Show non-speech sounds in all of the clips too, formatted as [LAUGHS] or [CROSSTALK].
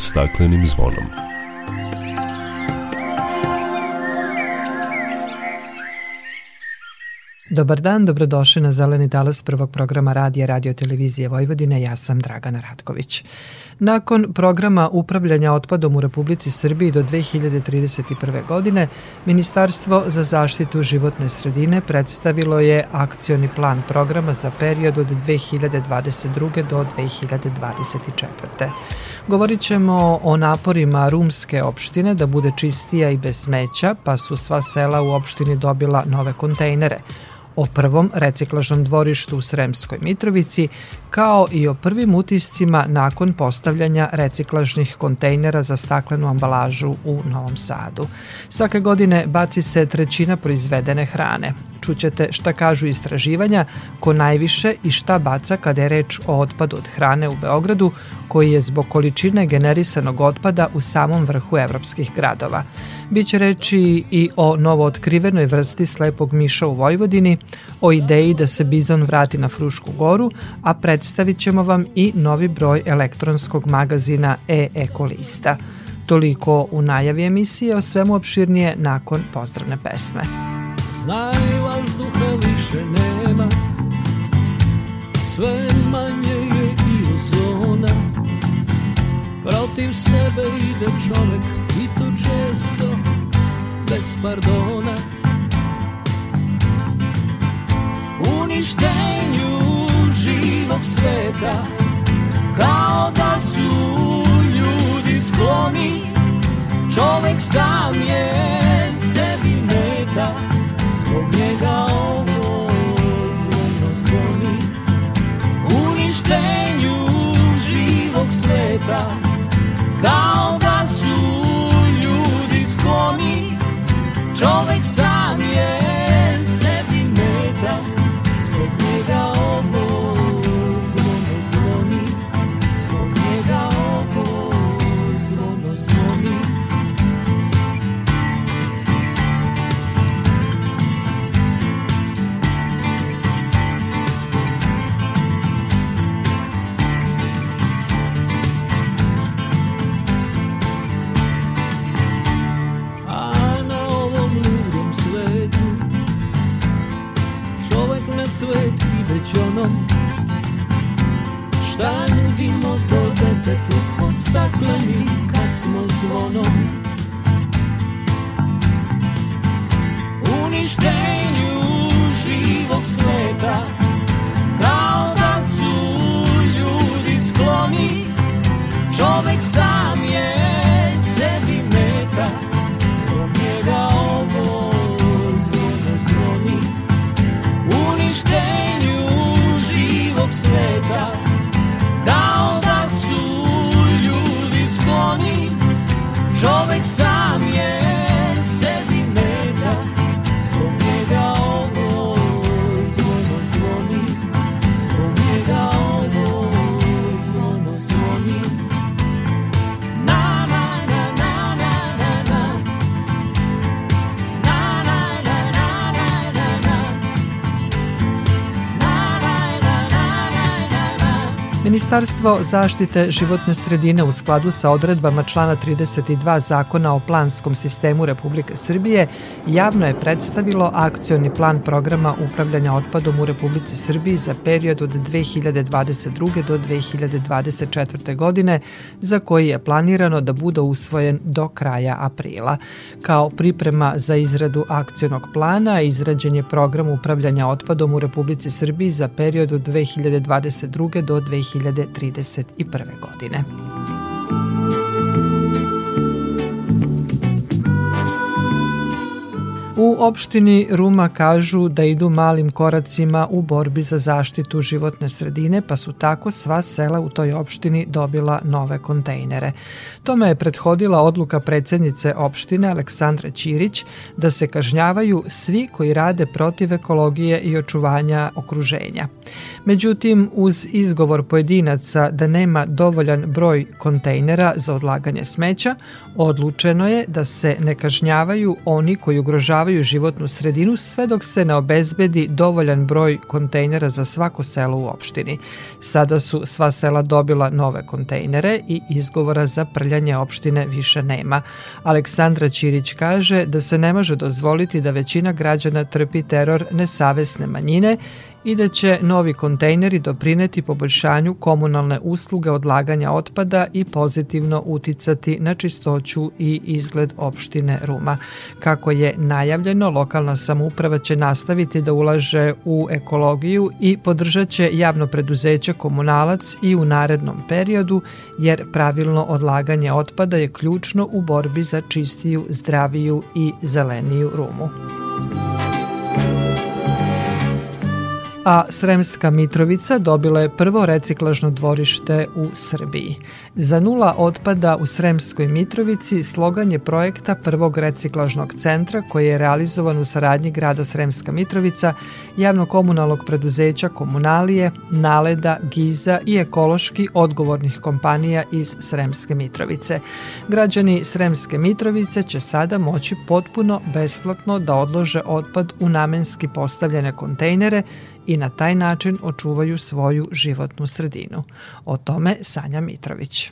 staklenim zvonom. Dobar dan, dobrodošli na Zeleni talas prvog programa radija Radio Televizije Vojvodine. Ja sam Dragana Ratković. Nakon programa upravljanja otpadom u Republici Srbiji do 2031. godine, Ministarstvo za zaštitu životne sredine predstavilo je akcioni plan programa za period od 2022. do 2024. Govorit ćemo o naporima Rumske opštine da bude čistija i bez smeća, pa su sva sela u opštini dobila nove kontejnere – o prvom reciklažnom dvorištu u Sremskoj Mitrovici, kao i o prvim utiscima nakon postavljanja reciklažnih kontejnera za staklenu ambalažu u Novom Sadu. Svake godine baci se trećina proizvedene hrane. Čućete šta kažu istraživanja, ko najviše i šta baca kada je reč o otpadu od hrane u Beogradu, koji je zbog količine generisanog otpada u samom vrhu evropskih gradova. Biće reči i o novootkrivenoj vrsti slepog miša u Vojvodini, o ideji da se bizon vrati na Frušku goru, a predstavit ćemo vam i novi broj elektronskog magazina e-ekolista. Toliko u najavi emisije, o svemu opširnije nakon pozdravne pesme. Znaj vazduha više nema, sve manje je i ozona, protiv sebe ide čovek i to često bez pardona. uništenju živog sveta Kao da su ljudi skloni. Čovek sam je sebi meta Zbog njega ovo zvono zvoni Uništenju živog sveta Kao da su ljudi skloni. Čovek sam zvonom. Uništenju živog sveta Kao da su ljudi skloni Čovek sam Ministarstvo zaštite životne sredine u skladu sa odredbama člana 32 Zakona o planskom sistemu Republike Srbije javno je predstavilo akcioni plan programa upravljanja otpadom u Republici Srbiji za period od 2022. do 2024. godine za koji je planirano da bude usvojen do kraja aprila. Kao priprema za izradu akcionog plana izrađen je program upravljanja otpadom u Republici Srbiji za period od 2022. do 2024. 2031. godine. U opštini Ruma kažu da idu malim koracima u borbi za zaštitu životne sredine, pa su tako sva sela u toj opštini dobila nove kontejnere. Tome je prethodila odluka predsednice opštine Aleksandra Ćirić da se kažnjavaju svi koji rade protiv ekologije i očuvanja okruženja. Međutim, uz izgovor pojedinaca da nema dovoljan broj kontejnera za odlaganje smeća, odlučeno je da se ne kažnjavaju oni koji ugrožavaju životnu sredinu sve dok se ne obezbedi dovoljan broj kontejnera za svako selo u opštini. Sada su sva sela dobila nove kontejnere i izgovora za prljanje opštine više nema. Aleksandra Ćirić kaže da se ne može dozvoliti da većina građana trpi teror nesavesne manjine i da će novi kontejneri doprineti poboljšanju komunalne usluge odlaganja otpada i pozitivno uticati na čistoću i izgled opštine Ruma. Kako je najavljeno, lokalna samouprava će nastaviti da ulaže u ekologiju i podržat će javno preduzeće Komunalac i u narednom periodu, jer pravilno odlaganje otpada je ključno u borbi za čistiju, zdraviju i zeleniju Rumu. A Sremska Mitrovica dobila je prvo reciklažno dvorište u Srbiji. Za nula otpada u Sremskoj Mitrovici slogan je projekta prvog reciklažnog centra koji je realizovan u saradnji grada Sremska Mitrovica, javno-komunalnog preduzeća Komunalije, Naleda, Giza i ekološki odgovornih kompanija iz Sremske Mitrovice. Građani Sremske Mitrovice će sada moći potpuno besplatno da odlože otpad u namenski postavljene kontejnere i na taj način očuvaju svoju životnu sredinu. O tome Sanja Mitrović.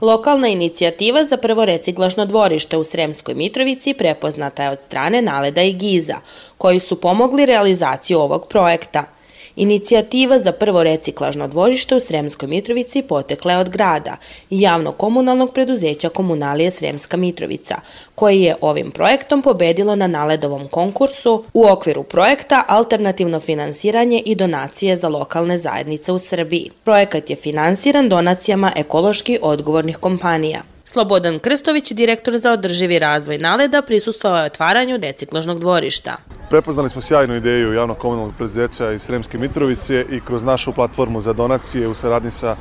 Lokalna inicijativa za prvo reciklažno dvorište u Sremskoj Mitrovici prepoznata je od strane Naleda i Giza, koji su pomogli realizaciju ovog projekta – Inicijativa za prvo reciklažno dvorište u Sremskoj Mitrovici potekla je od grada i javno-komunalnog preduzeća Komunalije Sremska Mitrovica, koje je ovim projektom pobedilo na naledovom konkursu u okviru projekta Alternativno finansiranje i donacije za lokalne zajednice u Srbiji. Projekat je finansiran donacijama ekološki odgovornih kompanija. Slobodan Krstović, direktor za održivi razvoj Naleda, prisustvao je otvaranju reciklažnog dvorišta. Prepoznali smo sjajnu ideju javnog komunalnog preduzeća iz Sremske Mitrovice i kroz našu platformu za donacije u saradnji sa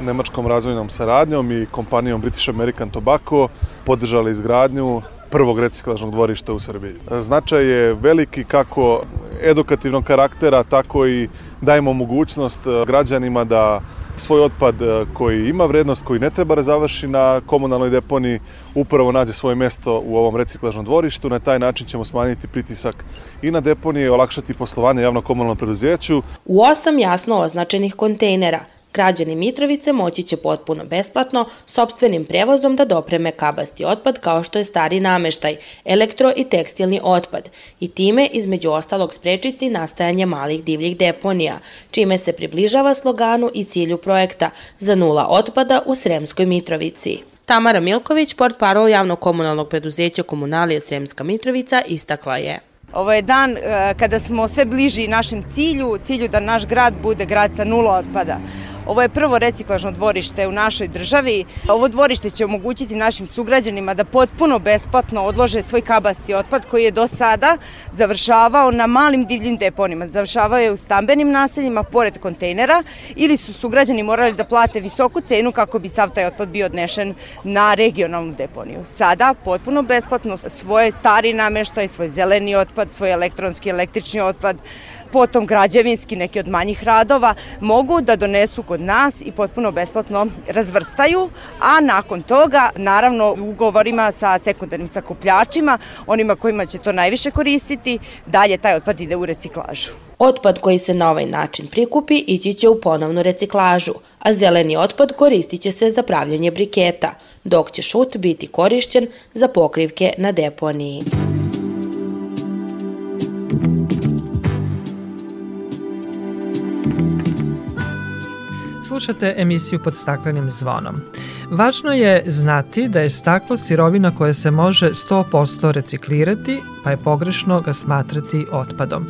Nemačkom razvojnom saradnjom i kompanijom British American Tobacco podržali izgradnju prvog reciklažnog dvorišta u Srbiji. Značaj je veliki kako edukativnog karaktera, tako i dajemo mogućnost građanima da svoj otpad e, koji ima vrednost, koji ne treba da završi na komunalnoj deponiji, upravo nađe svoje mesto u ovom reciklažnom dvorištu. Na taj način ćemo smanjiti pritisak i na deponije, olakšati poslovanje javno-komunalnom preduzeću. U osam jasno označenih kontejnera Građani Mitrovice moći će potpuno besplatno sobstvenim prevozom da dopreme kabasti otpad kao što je stari nameštaj, elektro i tekstilni otpad i time između ostalog sprečiti nastajanje malih divljih deponija, čime se približava sloganu i cilju projekta za nula otpada u Sremskoj Mitrovici. Tamara Milković, port parol javno-komunalnog preduzeća Komunalije Sremska Mitrovica, istakla je. Ovo je dan e, kada smo sve bliži našem cilju, cilju da naš grad bude grad sa nula otpada. Ovo je prvo reciklažno dvorište u našoj državi. Ovo dvorište će omogućiti našim sugrađanima da potpuno besplatno odlože svoj kabasti otpad koji je do sada završavao na malim divljim deponima. Završavao je u stambenim naseljima pored kontejnera ili su sugrađani morali da plate visoku cenu kako bi sav taj otpad bio odnešen na regionalnu deponiju. Sada potpuno besplatno svoje stari nameštaj, svoj zeleni otpad, svoj elektronski električni otpad, potom građevinski, neki od manjih radova, mogu da donesu kod nas i potpuno besplatno razvrstaju, a nakon toga, naravno, u ugovorima sa sekundarnim sakupljačima, onima kojima će to najviše koristiti, dalje taj otpad ide u reciklažu. Otpad koji se na ovaj način prikupi ići će u ponovnu reciklažu, a zeleni otpad koristit će se za pravljanje briketa, dok će šut biti korišćen za pokrivke na deponiji. Slušate emisiju pod staklenim zvonom. Važno je znati da je staklo sirovina koja se može 100% reciklirati, pa je pogrešno ga smatrati otpadom.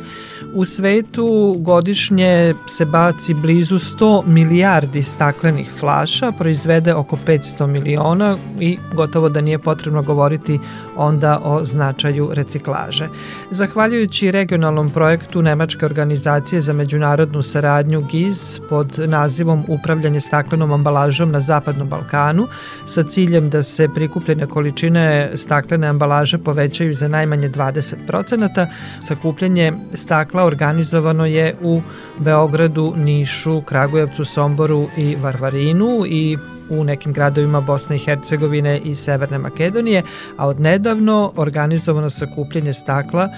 U svetu godišnje se baci blizu 100 milijardi staklenih flaša, proizvede oko 500 miliona i gotovo da nije potrebno govoriti onda o značaju reciklaže. Zahvaljujući regionalnom projektu Nemačke organizacije za međunarodnu saradnju GIZ pod nazivom Upravljanje staklenom ambalažom na Zapadnom Balkanu sa ciljem da se prikupljene količine staklene ambalaže povećaju za najmanje 20%, sakupljanje stakla organizovano je u Beogradu, Nišu, Kragujevcu, Somboru i Varvarinu i u nekim gradovima Bosne i Hercegovine i Severne Makedonije, a odnedavno organizovano sakupljanje stakla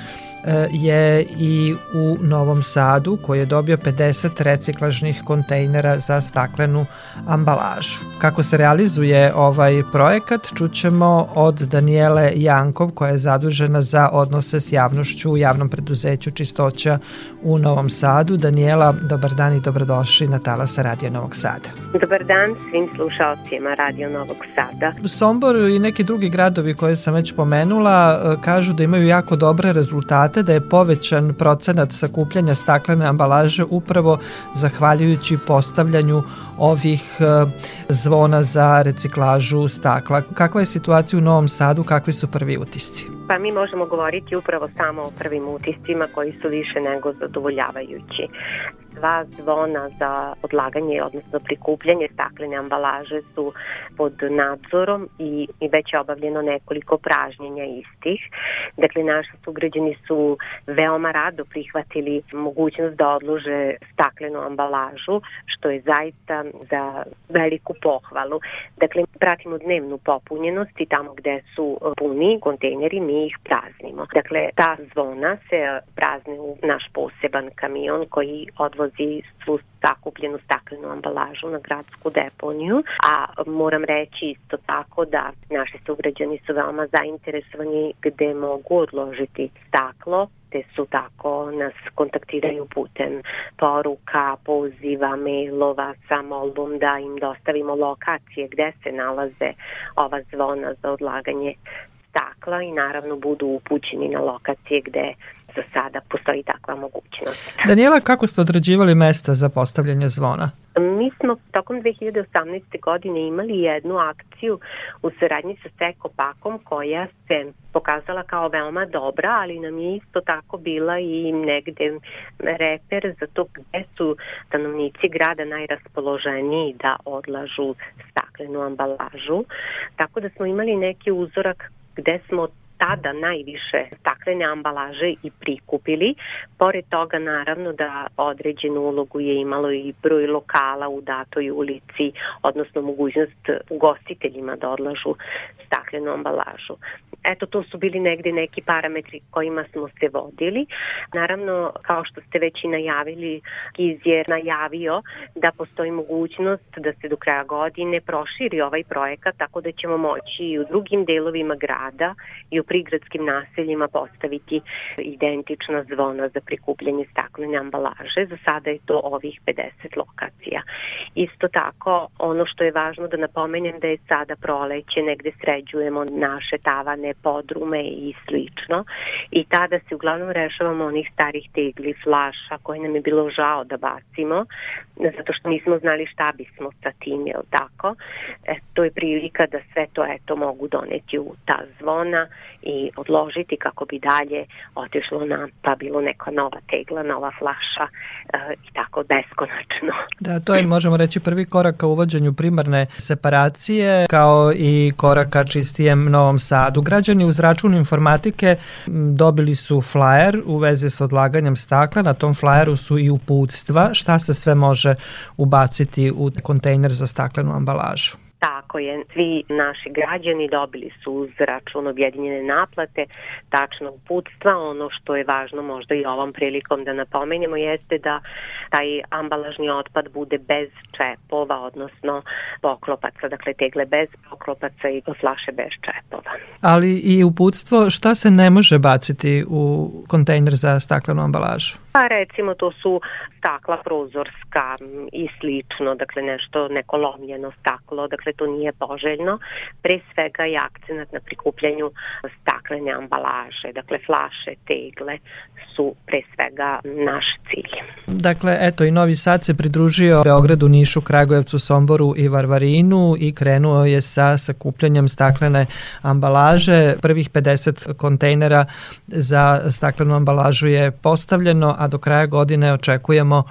je i u Novom Sadu koji je dobio 50 reciklažnih kontejnera za staklenu ambalažu. Kako se realizuje ovaj projekat čućemo od Daniele Jankov koja je zadužena za odnose s javnošću u javnom preduzeću Čistoća u Novom Sadu. Daniela, dobar dan i dobrodošli na Talasa Radio Novog Sada. Dobar dan svim slušalcima Radio Novog Sada. Sombor i neki drugi gradovi koje sam već pomenula e, kažu da imaju jako dobre rezultate, da je povećan procenat sakupljanja staklene ambalaže upravo zahvaljujući postavljanju ovih e, zvona za reciklažu stakla. Kakva je situacija u Novom Sadu, kakvi su prvi utisci? Pa mi možemo govoriti upravo samo o prvim utiscima koji su više nego zadovoljavajući sva zvona za odlaganje, odnosno prikupljanje staklene ambalaže su pod nadzorom i, i već je obavljeno nekoliko pražnjenja istih. Dakle, naši sugrađani su veoma rado prihvatili mogućnost da odlože staklenu ambalažu, što je zaista za veliku pohvalu. Dakle, pratimo dnevnu popunjenost i tamo gde su puni kontejneri, mi ih praznimo. Dakle, ta zvona se prazne u naš poseban kamion koji odvozi svu sakupljenu staklenu ambalažu na gradsku deponiju, a moram reći isto tako da naši sugrađani su veoma zainteresovani gde mogu odložiti staklo, te su tako nas kontaktiraju putem poruka, poziva, mailova sa molbom da im dostavimo lokacije gde se nalaze ova zvona za odlaganje stakla i naravno budu upućeni na lokacije gde za sada postoji takva mogućnost. Daniela, kako ste određivali mesta za postavljanje zvona? Mi smo tokom 2018. godine imali jednu akciju u saradnji sa Seko Pakom koja se pokazala kao veoma dobra, ali nam je isto tako bila i negde reper za to gde su stanovnici grada najraspoloženiji da odlažu staklenu ambalažu. Tako da smo imali neki uzorak gde smo tada najviše staklene ambalaže i prikupili. Pored toga naravno da određenu ulogu je imalo i broj lokala u datoj ulici, odnosno mogućnost ugostiteljima da odlažu staklenu ambalažu. Eto, to su bili negde neki parametri kojima smo se vodili. Naravno, kao što ste već i najavili, Giz je najavio da postoji mogućnost da se do kraja godine proširi ovaj projekat, tako da ćemo moći i u drugim delovima grada i u prigradskim naseljima postaviti identična zvona za prikupljanje staklene ambalaže. Za sada je to ovih 50 lokacija. Isto tako, ono što je važno da napomenem da je sada proleće, negde sređujemo naše tavane, podrume i slično i tada se uglavnom rešavamo onih starih tegli, flaša koje nam je bilo žao da bacimo zato što nismo znali šta bismo sa tim, jel tako? E, to je prilika da sve to eto mogu doneti u ta zvona i odložiti kako bi dalje otišlo na pa bilo neka nova tegla, nova flaša e, i tako beskonačno. Da, to je možemo reći prvi korak ka uvođenju primarne separacije kao i korak ka čistijem Novom Sadu. Građani uz račun informatike dobili su flyer u vezi sa odlaganjem stakla, na tom flyeru su i uputstva šta se sve može ubaciti u kontejner za staklenu ambalažu. Tako je, svi naši građani dobili su uz račun objedinjene naplate tačno uputstva. Ono što je važno možda i ovom prilikom da napomenemo jeste da taj ambalažni otpad bude bez čepova, odnosno poklopaca, dakle tegle bez poklopaca i flaše bez čepova. Ali i uputstvo šta se ne može baciti u kontejner za staklenu ambalažu? Pa recimo to su stakla prozorska i slično, dakle nešto neko lomljeno staklo, dakle to nije poželjno. Pre svega je akcenat na prikupljanju staklene ambalaže, dakle flaše, tegle su pre svega naš cilj. Dakle, eto i Novi Sad se pridružio Beogradu, Nišu, Kragujevcu, Somboru i Varvarinu i krenuo je sa sakupljanjem staklene ambalaže. Prvih 50 kontejnera za staklenu ambalažu je postavljeno, a do kraja godine očekujemo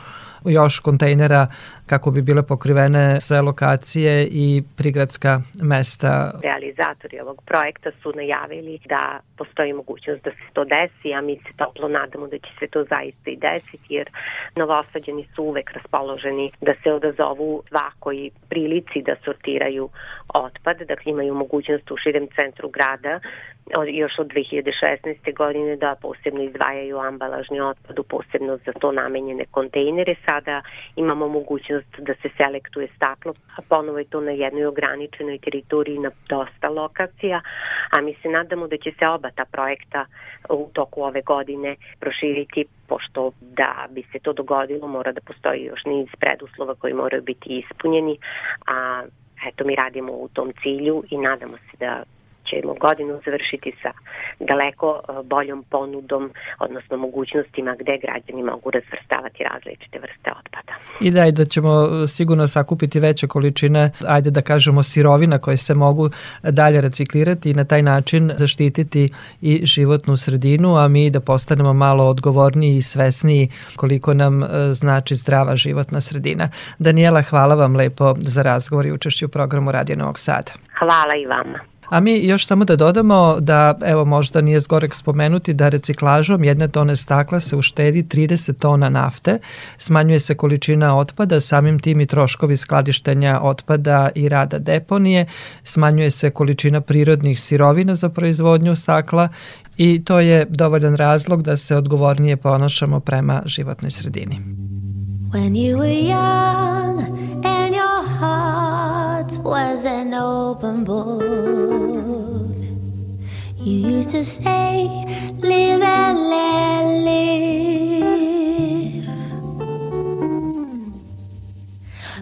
još kontejnera kako bi bile pokrivene sve lokacije i prigradska mesta. Realizatori ovog projekta su najavili da postoji mogućnost da se to desi, a mi se toplo nadamo da će se to zaista i desiti, jer novosađeni su uvek raspoloženi da se odazovu svakoj prilici da sortiraju otpad, dakle imaju mogućnost u širem centru grada još od 2016. godine da posebno izdvajaju ambalažni otpad u posebno za to namenjene kontejnere. Sada imamo mogućnost da se selektuje staklo, a ponovo je to na jednoj ograničenoj teritoriji na dosta lokacija, a mi se nadamo da će se oba ta projekta u toku ove godine proširiti, pošto da bi se to dogodilo mora da postoji još niz preduslova koji moraju biti ispunjeni, a eto mi radimo u tom cilju i nadamo se da ćemo godinu završiti sa daleko e, boljom ponudom, odnosno mogućnostima gde građani mogu razvrstavati različite vrste otpada. I da, da ćemo e, sigurno sakupiti veće količine, ajde da kažemo, sirovina koje se mogu dalje reciklirati i na taj način zaštititi i životnu sredinu, a mi da postanemo malo odgovorniji i svesniji koliko nam e, znači zdrava životna sredina. Daniela, hvala vam lepo za razgovor i učešću u programu Radio Novog Sada. Hvala i vama. A mi još samo da dodamo da, evo možda nije zgorek spomenuti, da reciklažom jedne tone stakla se uštedi 30 tona nafte, smanjuje se količina otpada, samim tim i troškovi skladištenja otpada i rada deponije, smanjuje se količina prirodnih sirovina za proizvodnju stakla i to je dovoljan razlog da se odgovornije ponašamo prema životnoj sredini. When you were young and your heart was an open book You used to say, live and let live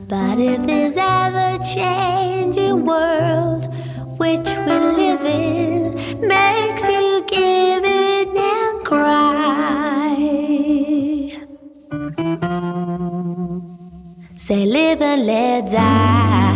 But if this ever-changing world which we live in makes you give in and cry Say, live and let die.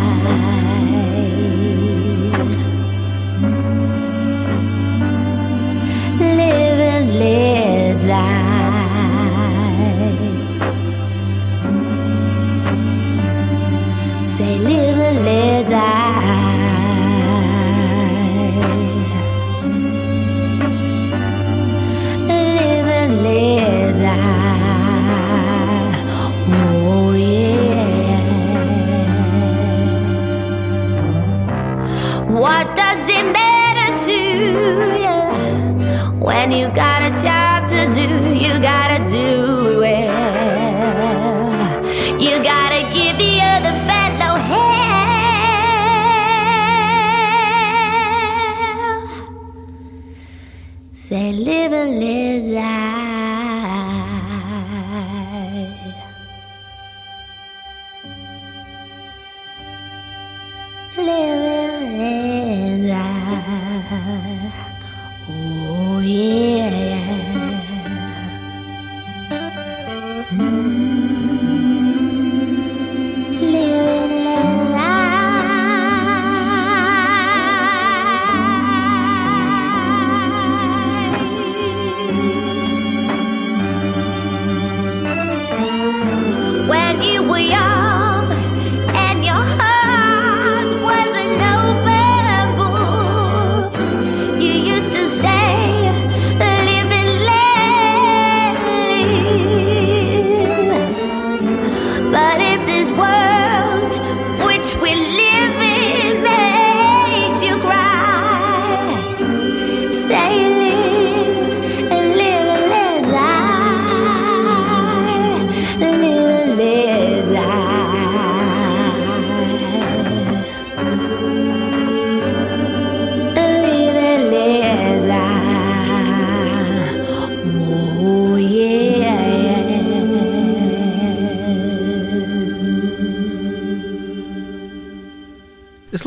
When you got a job to do? You gotta do it. You gotta give the other fellow hell. Say, live and let let die. Oh, yeah.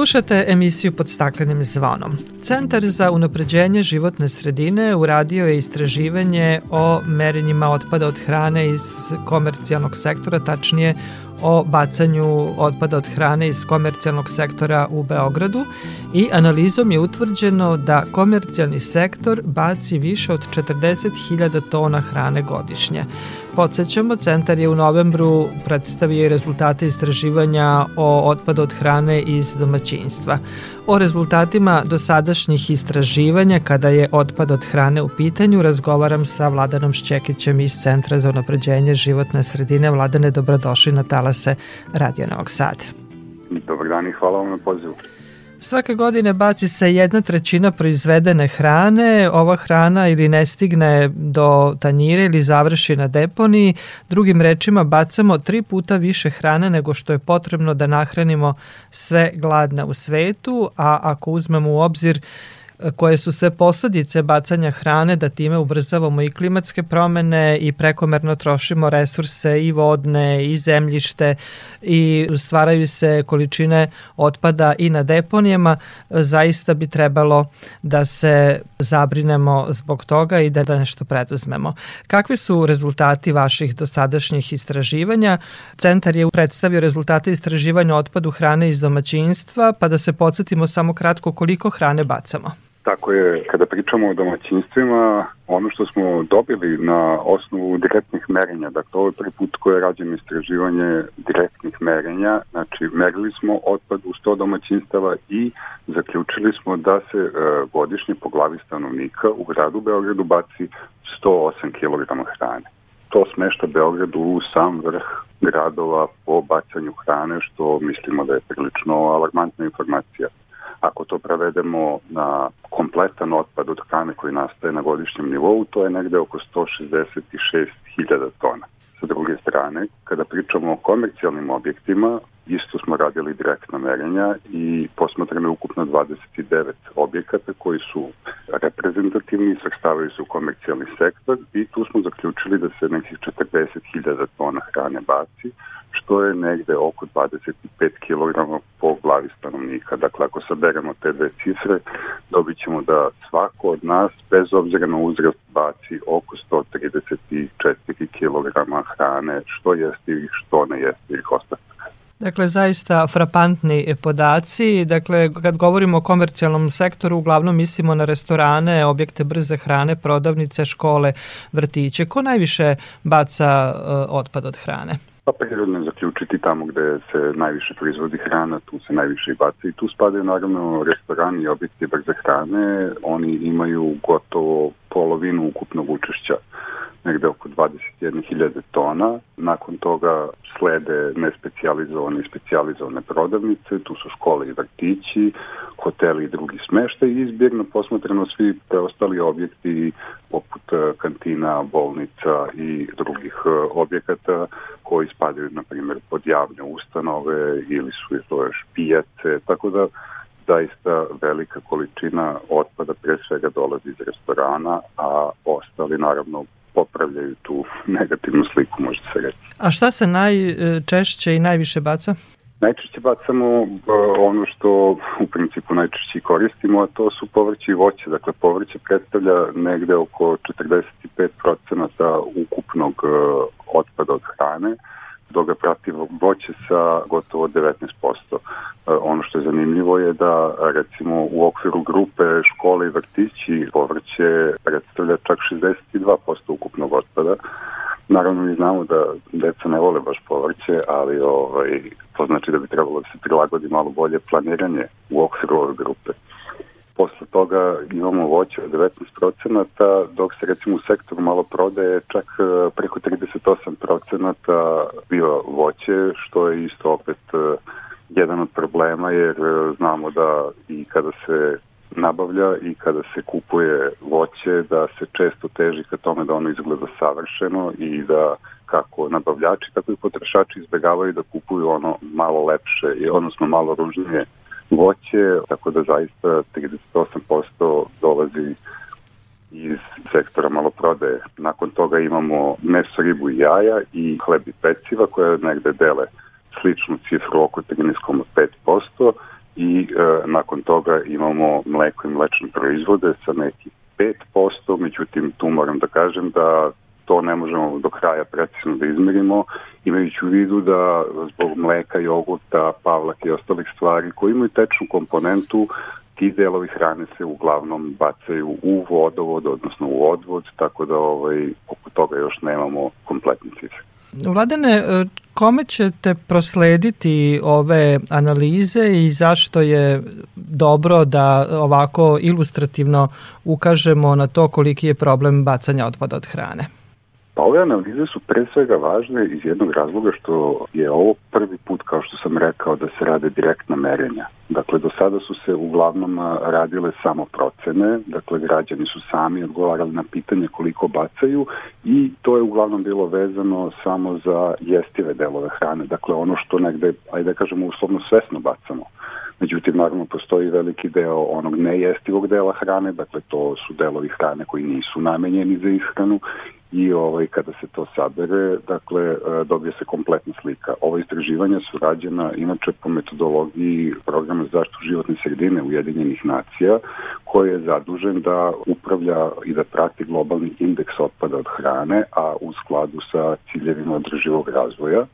Slušate emisiju pod staklenim zvonom. Centar za unapređenje životne sredine uradio je istraživanje o merenjima otpada od hrane iz komercijalnog sektora, tačnije o bacanju otpada od hrane iz komercijalnog sektora u Beogradu i analizom je utvrđeno da komercijalni sektor baci više od 40.000 tona hrane godišnje. Podsećamo, centar je u novembru predstavio rezultate istraživanja o otpadu od hrane iz domaćinstva. O rezultatima dosadašnjih istraživanja kada je otpad od hrane u pitanju razgovaram sa Vladanom Šćekićem iz Centra za unapređenje životne sredine. Vladane, dobrodošli na talase Radio Novog Sada. Dobar dan i hvala vam na pozivu. Svake godine baci se jedna trećina proizvedene hrane, ova hrana ili ne stigne do tanjire ili završi na deponiji, drugim rečima bacamo tri puta više hrane nego što je potrebno da nahranimo sve gladne u svetu, a ako uzmemo u obzir koje su sve posledice bacanja hrane da time ubrzavamo i klimatske promene i prekomerno trošimo resurse i vodne i zemljište i stvaraju se količine otpada i na deponijama, zaista bi trebalo da se zabrinemo zbog toga i da, nešto preduzmemo. Kakvi su rezultati vaših dosadašnjih istraživanja? Centar je predstavio rezultate istraživanja otpadu hrane iz domaćinstva, pa da se podsjetimo samo kratko koliko hrane bacamo. Tako je, kada pričamo o domaćinstvima, ono što smo dobili na osnovu direktnih merenja, dakle ovo je prvi put koje je rađeno istraživanje direktnih merenja, znači merili smo otpad u 100 domaćinstava i zaključili smo da se e, godišnje po glavi stanovnika u gradu Beogradu baci 108 kg hrane. To smešta Beogradu u sam vrh gradova po bacanju hrane, što mislimo da je prilično alarmantna informacija. Ako to prevedemo na kompletan otpad od hrane koji nastaje na godišnjem nivou, to je negde oko 166.000 tona. Sa druge strane, kada pričamo o komercijalnim objektima, isto smo radili direktna merenja i posmatrano je ukupno 29 objekata koji su reprezentativni i svrstavaju se u komercijalni sektor i tu smo zaključili da se nekih 40.000 tona hrane baci, što je negde oko 25 kg po glavi stanovnika. Dakle, ako saberemo te dve cifre, dobit ćemo da svako od nas, bez obzira na uzrast, baci oko 134 kg hrane, što jeste ili što ne ili ostataka. Dakle, zaista frapantni podaci. Dakle, kad govorimo o komercijalnom sektoru, uglavnom mislimo na restorane, objekte brze hrane, prodavnice, škole, vrtiće. Ko najviše baca uh, otpad od hrane? Pa prirodno je zaključiti tamo gde se najviše proizvodi hrana, tu se najviše i baca i tu spadaju naravno restorani i objekti brze hrane, oni imaju gotovo polovinu ukupnog učešća negde oko 21.000 tona. Nakon toga slede nespecializovane i specializovane prodavnice, tu su škole i vrtići, hoteli i drugi smeštaj i izbjegno posmatrano svi preostali objekti poput e, kantina, bolnica i drugih e, objekata koji spadaju, na primjer, pod javne ustanove ili su to još pijace, tako da zaista velika količina otpada pre svega dolazi iz restorana, a ostali naravno popravljaju tu negativnu sliku, možete se reći. A šta se najčešće i najviše baca? Najčešće bacamo uh, ono što u principu najčešće koristimo, a to su povrće i voće. Dakle, povrće predstavlja negde oko 45% ukupnog uh, otpada od hrane, dok ga prati voće sa gotovo 19%. Uh, ono što je zanimljivo je da recimo u okviru grupe škole i vrtići povrće predstavlja čak 62% ukupnog otpada. Naravno mi znamo da deca ne vole baš povrće, ali ovaj, to znači da bi trebalo da se prilagodi malo bolje planiranje u okviru ove grupe. Posle toga imamo voće od 19%, dok se recimo u sektoru malo prodaje čak eh, preko 38% bio voće, što je isto opet eh, jedan od problema jer eh, znamo da i kada se nabavlja i kada se kupuje voće da se često teži ka tome da ono izgleda savršeno i da kako nabavljači tako i potrošači izbegavaju da kupuju ono malo lepše odnosno malo ružnije voće, tako da zaista 38% dolazi iz sektora maloprodaje. Nakon toga imamo meso, ribu i jaja i hleb i peciva koje negde dele sličnu cifru oko 13,5% i e, nakon toga imamo mleko i mlečne proizvode sa nekih 5%, međutim tu moram da kažem da to ne možemo do kraja precizno da izmerimo, imajući u vidu da zbog mleka, jogurta, pavlaka i ostalih stvari koji imaju tečnu komponentu, ti delovi hrane se uglavnom bacaju u vodovod, odnosno u odvod, tako da ovaj, oko toga još nemamo kompletni cifre. Vladane, e, kome ćete proslediti ove analize i zašto je dobro da ovako ilustrativno ukažemo na to koliki je problem bacanja otpada od hrane? Pa ove analize su pre svega važne iz jednog razloga što je ovo prvi put, kao što sam rekao, da se rade direktna merenja. Dakle, do sada su se uglavnom radile samo procene, dakle, građani su sami odgovarali na pitanje koliko bacaju i to je uglavnom bilo vezano samo za jestive delove hrane, dakle, ono što negde, ajde da kažemo, uslovno svesno bacamo. Međutim, naravno, postoji veliki deo onog nejestivog dela hrane, dakle, to su delovi hrane koji nisu namenjeni za ishranu i ovaj, kada se to sabere, dakle, e, dobije se kompletna slika. Ova istraživanja su rađena inače po metodologiji programa za zaštitu životne sredine Ujedinjenih nacija, koji je zadužen da upravlja i da prati globalni indeks otpada od hrane, a u skladu sa ciljevima održivog razvoja.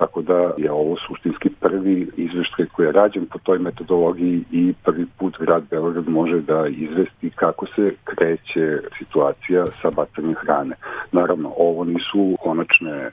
Tako da je ovo suštinski prvi izveštaj koji je rađen po toj metodologiji i prvi put grad Beograd može da izvesti kako se kreće situacija sa bacanjem hrane. Naravno, ovo nisu konačne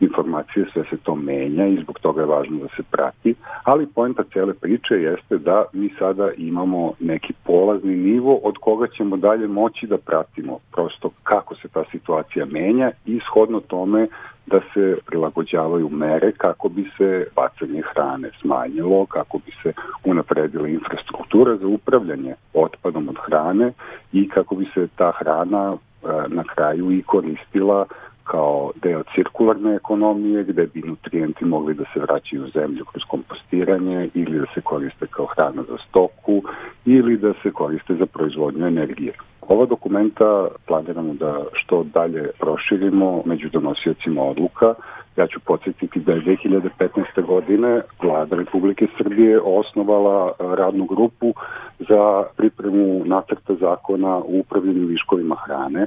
informacije, sve se to menja i zbog toga je važno da se prati, ali poenta cele priče jeste da mi sada imamo neki polazni nivo od koga ćemo dalje moći da pratimo. Prosto kako se ta situacija menja i shodno tome da se prilagođavaju mere kako bi se bacanje hrane smanjilo, kako bi se unapredila infrastruktura za upravljanje otpadom od hrane i kako bi se ta hrana e, na kraju i koristila kao deo cirkularne ekonomije gde bi nutrijenti mogli da se vraćaju u zemlju kroz kompostiranje ili da se koriste kao hrana za stoku ili da se koriste za proizvodnju energije. Ova dokumenta planiramo da što dalje proširimo među donosiocima odluka. Ja ću podsjetiti da je 2015. godine vlada Republike Srbije osnovala radnu grupu za pripremu nacrta zakona u upravljanju viškovima hrane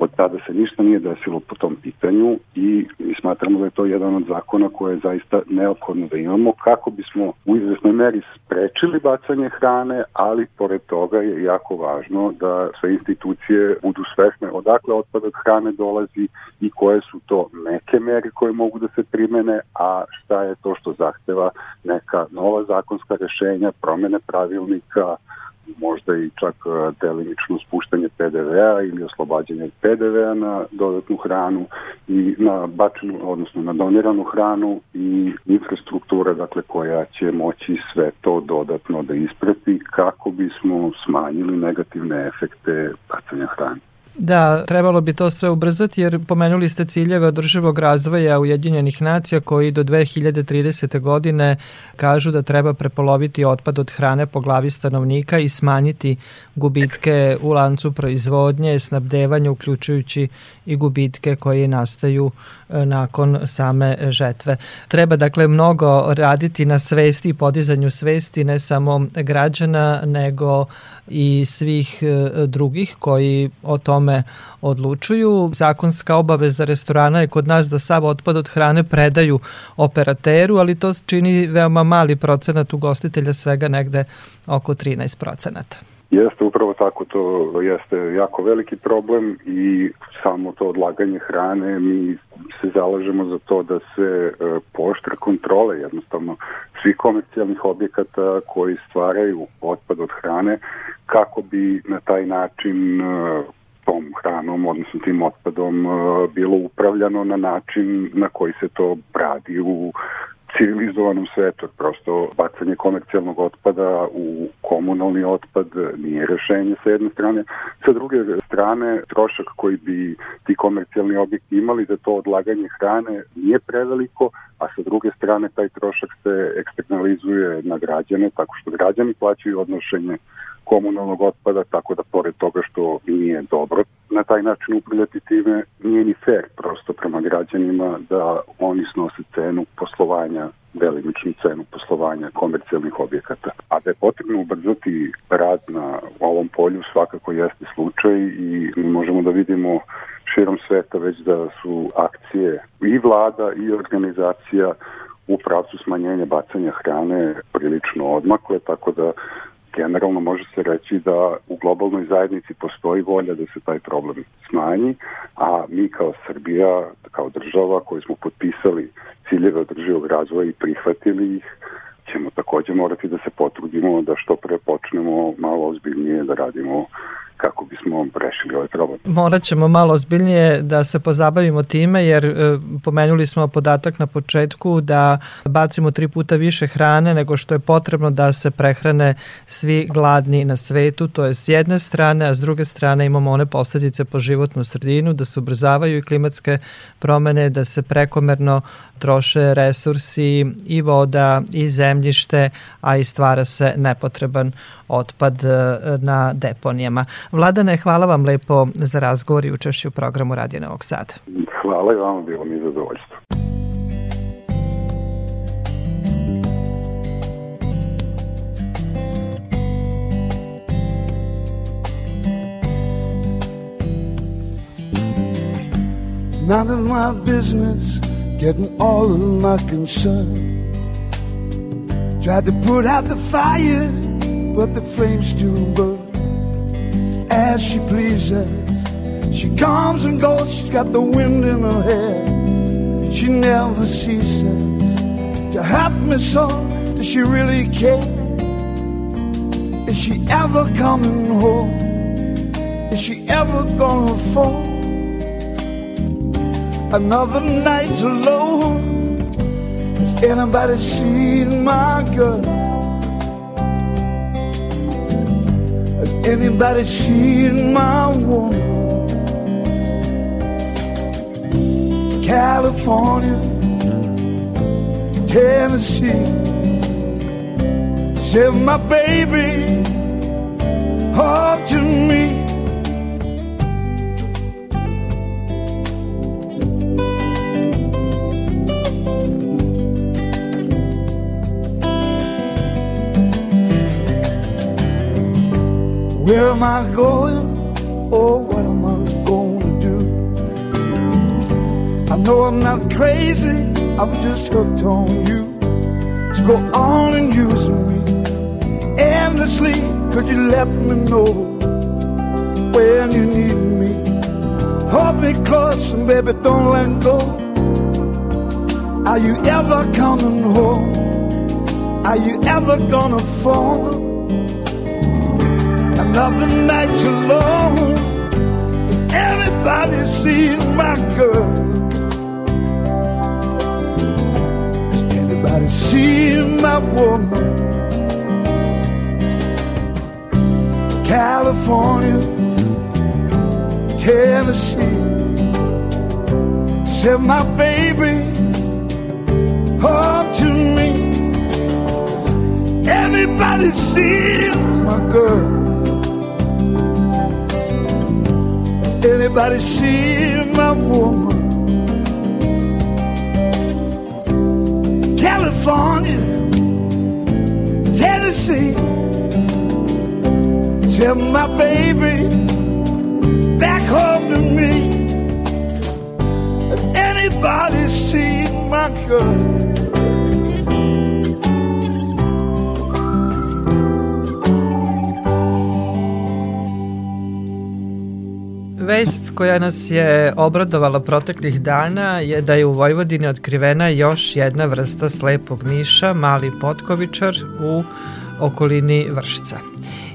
Od tada se ništa nije desilo po tom pitanju i smatramo da je to jedan od zakona koje je zaista neophodno da imamo kako bismo u izvesnoj meri sprečili bacanje hrane, ali pored toga je jako važno da sve institucije budu svesne odakle otpad od hrane dolazi i koje su to neke mere koje mogu da se primene, a šta je to što zahteva neka nova zakonska rešenja, promene pravilnika, možda i čak e, delimično spuštanje PDV-a ili oslobađanje PDV-a na dodatnu hranu i na bačenu, odnosno na doniranu hranu i infrastruktura dakle koja će moći sve to dodatno da isprati kako bismo smanjili negativne efekte bacanja hrane. Da, trebalo bi to sve ubrzati jer pomenuli ste ciljeve održivog razvoja Ujedinjenih nacija koji do 2030. godine kažu da treba prepoloviti otpad od hrane po glavi stanovnika i smanjiti gubitke u lancu proizvodnje, snabdevanja uključujući i gubitke koji nastaju e, nakon same žetve. Treba dakle mnogo raditi na svesti i podizanju svesti ne samo građana nego i svih e, drugih koji o tome odlučuju. Zakonska obaveza restorana je kod nas da sav otpad od hrane predaju operateru, ali to čini veoma mali procenat ugostitelja, svega negde oko 13 procenata. Jeste upravo tako, to jeste jako veliki problem i samo to odlaganje hrane, mi se zalažemo za to da se e, poštre kontrole jednostavno svih komercijalnih objekata koji stvaraju otpad od hrane kako bi na taj način e, tom hranom, odnosno tim otpadom e, bilo upravljano na način na koji se to radi u civilizovanom svetu. Prosto bacanje komercijalnog otpada u komunalni otpad nije rešenje sa jedne strane. Sa druge strane, trošak koji bi ti komercijalni objekti imali za to odlaganje hrane nije preveliko, a sa druge strane taj trošak se eksternalizuje na građane, tako što građani plaćaju odnošenje komunalnog otpada, tako da pored toga što nije dobro na taj način upravljati time, nije ni fair prosto prema građanima da oni snose cenu poslovanja delimičnu cenu poslovanja komercijalnih objekata. A da je potrebno ubrzati rad na ovom polju svakako jeste slučaj i možemo da vidimo širom sveta već da su akcije i vlada i organizacija u pravcu smanjenja bacanja hrane prilično odmakle, tako da generalno može se reći da u globalnoj zajednici postoji volja da se taj problem smanji, a mi kao Srbija, kao država koji smo potpisali ciljeve održivog razvoja i prihvatili ih, ćemo takođe morati da se potrudimo da što pre počnemo malo ozbiljnije da radimo kako bismo rešili ovaj problem. Morat ćemo malo ozbiljnije da se pozabavimo time jer e, pomenuli smo podatak na početku da bacimo tri puta više hrane nego što je potrebno da se prehrane svi gladni na svetu, to je s jedne strane, a s druge strane imamo one posledice po životnu sredinu, da se ubrzavaju i klimatske promene, da se prekomerno troše resursi i voda i zemljište, a i stvara se nepotreban otpad e, na deponijama. Vladane, hvala vam lepo za razgovor i učešću u programu Radio Novog Sada. Hvala i vam, bilo mi zadovoljstvo. None of my business, getting all of my concern. Tried to put out the fire, but the flames do burn. As she pleases, she comes and goes, she's got the wind in her hair. She never ceases to help me so. Does she really care? Is she ever coming home? Is she ever gonna fall? Another night alone. Has anybody seen my girl? Anybody seen my woman? California, Tennessee. Send my baby, hard to me. Where am I going? Oh, what am I to do? I know I'm not crazy, I'm just hooked on you. So go on and use me endlessly. Could you let me know when you need me? Hold me close and baby, don't let go. Are you ever coming home? Are you ever gonna fall? Another night alone. Has anybody seen my girl? Has anybody seen my woman? California, Tennessee. Said my baby, hard to me. Anybody seen my girl? Anybody see my woman? California, Tennessee. Tell my baby back home to me. Anybody seen my girl? Vest koja nas je obradovala proteklih dana je da je u Vojvodini otkrivena još jedna vrsta slepog miša, mali potkovičar u okolini Vršca.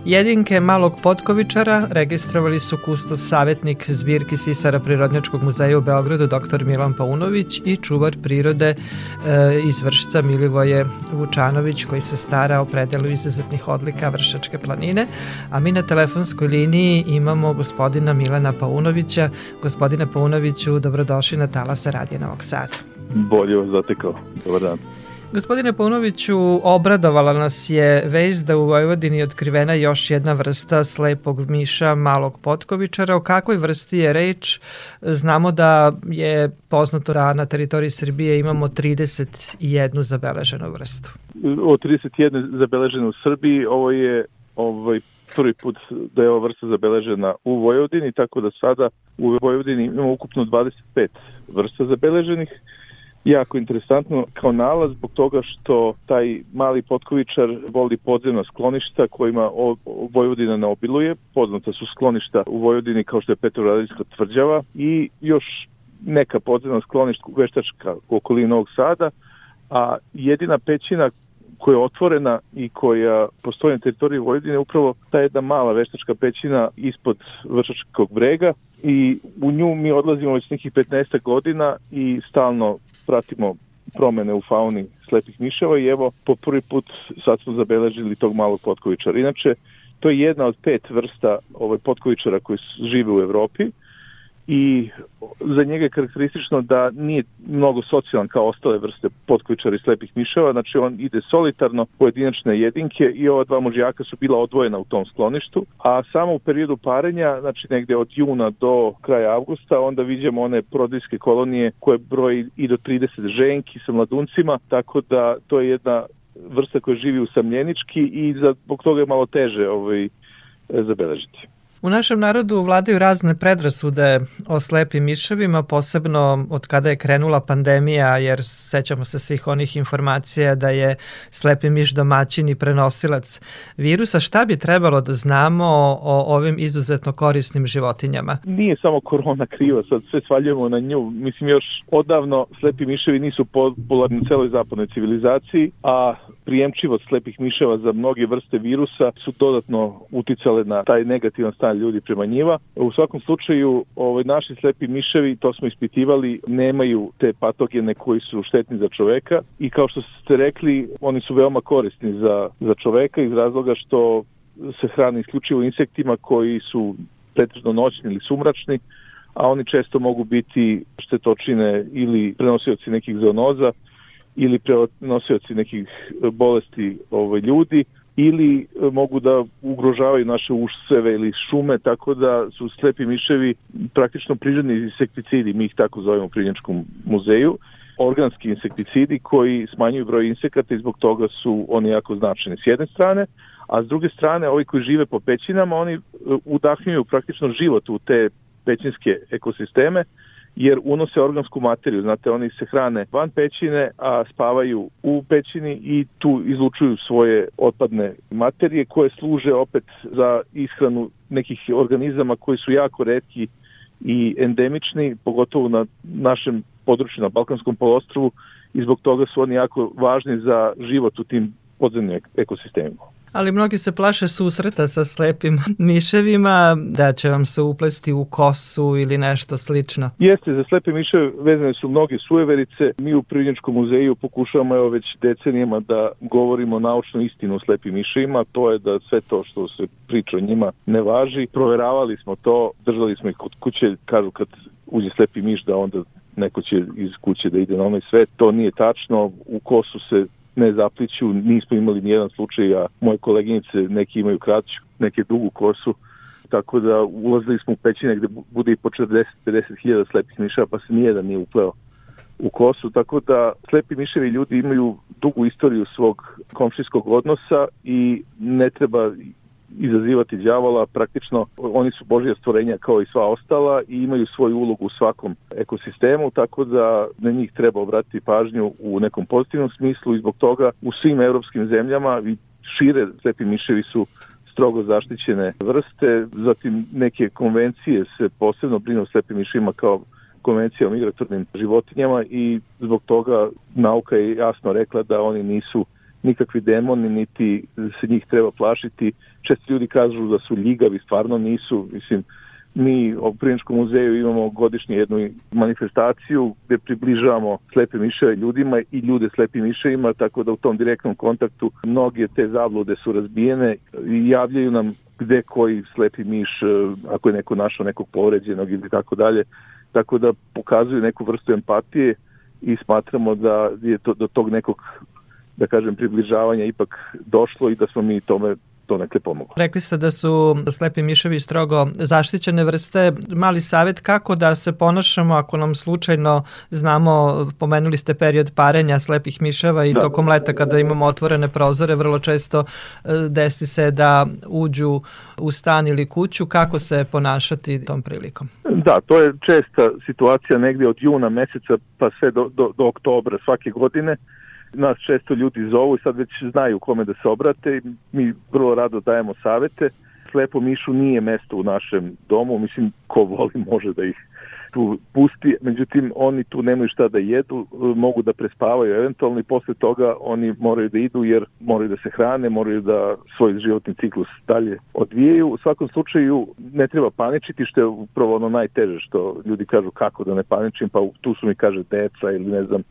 Jedinke malog potkovičara registrovali su kustos savjetnik zbirki Sisara Prirodnjačkog muzeja u Beogradu dr. Milan Paunović i čuvar prirode e, iz Vršca Milivoje Vučanović koji se stara o predelu izuzetnih odlika Vršačke planine. A mi na telefonskoj liniji imamo gospodina Milana Paunovića. Gospodine Paunoviću, dobrodošli na Talasa Radija Novog Sada. Bolje vas zatekao. Dobar dan. Gospodine Paunoviću, obradovala nas je vez da u Vojvodini je otkrivena još jedna vrsta slepog miša malog potkovičara. O kakvoj vrsti je reč? Znamo da je poznato da na teritoriji Srbije imamo 31 zabeleženu vrstu. O 31 zabeleženu u Srbiji, ovo je ovaj prvi put da je ova vrsta zabeležena u Vojvodini, tako da sada u Vojvodini imamo ukupno 25 vrsta zabeleženih jako interesantno kao nalaz zbog toga što taj mali potkovičar voli podzemna skloništa kojima Vojvodina ne obiluje. Poznata su skloništa u Vojvodini kao što je Petrovaradijska tvrđava i još neka podzemna skloništa veštačka u okolini Novog Sada, a jedina pećina koja je otvorena i koja postoji na teritoriji Vojvodine upravo ta jedna mala veštačka pećina ispod Vršačkog brega i u nju mi odlazimo već nekih 15 godina i stalno pratimo promene u fauni slepih miševa i evo po prvi put sad smo zabeležili tog malog potkovičara. Inače, to je jedna od pet vrsta ovaj, potkovičara koji žive u Evropi i za njega je karakteristično da nije mnogo socijalan kao ostale vrste potkvičara i slepih miševa, znači on ide solitarno, pojedinačne jedinke i ova dva mužjaka su bila odvojena u tom skloništu, a samo u periodu parenja, znači negde od juna do kraja avgusta, onda vidimo one prodijske kolonije koje broji i do 30 ženki sa mladuncima, tako da to je jedna vrsta koja živi usamljenički i zbog toga je malo teže ovaj, zabeležiti. U našem narodu vladaju razne predrasude o slepim miševima, posebno od kada je krenula pandemija, jer sećamo se svih onih informacija da je slepi miš domaćin i prenosilac virusa. Šta bi trebalo da znamo o ovim izuzetno korisnim životinjama? Nije samo korona kriva, sad sve svaljujemo na nju. Mislim, još odavno slepi miševi nisu popularni u celoj zapadnoj civilizaciji, a prijemčivost slepih miševa za mnoge vrste virusa su dodatno uticale na taj negativan stan ljudi prema njiva. U svakom slučaju, ovaj, naši slepi miševi, to smo ispitivali, nemaju te patogene koji su štetni za čoveka i kao što ste rekli, oni su veoma korisni za, za čoveka iz razloga što se hrane isključivo insektima koji su pretežno noćni ili sumračni, a oni često mogu biti štetočine ili prenosioci nekih zoonoza ili prenosioci nekih bolesti ovaj, ljudi ili e, mogu da ugrožavaju naše useve ili šume, tako da su slepi miševi praktično prirodni insekticidi, mi ih tako zovemo u Prinjačkom muzeju, organski insekticidi koji smanjuju broj insekata i zbog toga su oni jako značajni s jedne strane, a s druge strane ovi koji žive po pećinama, oni e, udahnjuju praktično život u te pećinske ekosisteme, jer unose organsku materiju. Znate, oni se hrane van pećine, a spavaju u pećini i tu izlučuju svoje otpadne materije koje služe opet za ishranu nekih organizama koji su jako redki i endemični, pogotovo na našem području na Balkanskom polostrovu i zbog toga su oni jako važni za život u tim podzemnim ekosistemima ali mnogi se plaše susreta sa slepim [LAUGHS] miševima, da će vam se uplesti u kosu ili nešto slično. Jeste, za slepe miševe vezane su mnoge sujeverice. Mi u Privinječkom muzeju pokušavamo evo već decenijama da govorimo naučnu istinu o slepim miševima, to je da sve to što se priča o njima ne važi. Proveravali smo to, držali smo ih kod kuće, kažu kad uđe slepi miš da onda neko će iz kuće da ide na onaj svet. To nije tačno, u kosu se ne zapliću, nismo imali nijedan slučaj, a moje koleginice neki imaju kraću, neke dugu kosu, tako da ulazili smo u pećine gde bude i po 40-50 hiljada slepih miša, pa se nijedan nije upleo u kosu, tako da slepi miševi ljudi imaju dugu istoriju svog komšijskog odnosa i ne treba izazivati đavola, praktično oni su božja stvorenja kao i sva ostala i imaju svoju ulogu u svakom ekosistemu, tako da na njih treba obratiti pažnju u nekom pozitivnom smislu i zbog toga u svim evropskim zemljama i šire slepi miševi su strogo zaštićene vrste, zatim neke konvencije se posebno brinu o slepim mišima kao konvencija o migratornim životinjama i zbog toga nauka je jasno rekla da oni nisu nikakvi demoni, niti se njih treba plašiti. Često ljudi kažu da su ljigavi, stvarno nisu. Mislim, mi u Priničkom muzeju imamo godišnje jednu manifestaciju gde približavamo slepe miševe ljudima i ljude slepim miševima, tako da u tom direktnom kontaktu mnoge te zablude su razbijene i javljaju nam gde koji slepi miš, e, ako je neko našao nekog povređenog ili tako dalje, tako da pokazuju neku vrstu empatije i smatramo da je to do tog nekog da kažem, približavanja ipak došlo i da smo mi tome to nekle pomoglo. Rekli ste da su slepi miševi strogo zaštićene vrste. Mali savet kako da se ponašamo ako nam slučajno znamo, pomenuli ste period parenja slepih miševa i da. tokom leta kada imamo otvorene prozore, vrlo često e, desi se da uđu u stan ili kuću. Kako se ponašati tom prilikom? Da, to je česta situacija negde od juna meseca pa sve do, do, do oktobra svake godine nas često ljudi zovu i sad već znaju kome da se obrate i mi vrlo rado dajemo savete. Slepo mišu nije mesto u našem domu, mislim ko voli može da ih tu pusti, međutim oni tu nemaju šta da jedu, mogu da prespavaju eventualno i posle toga oni moraju da idu jer moraju da se hrane, moraju da svoj životni ciklus dalje odvijaju. U svakom slučaju ne treba paničiti što je upravo ono najteže što ljudi kažu kako da ne paničim, pa tu su mi kaže deca ili ne znam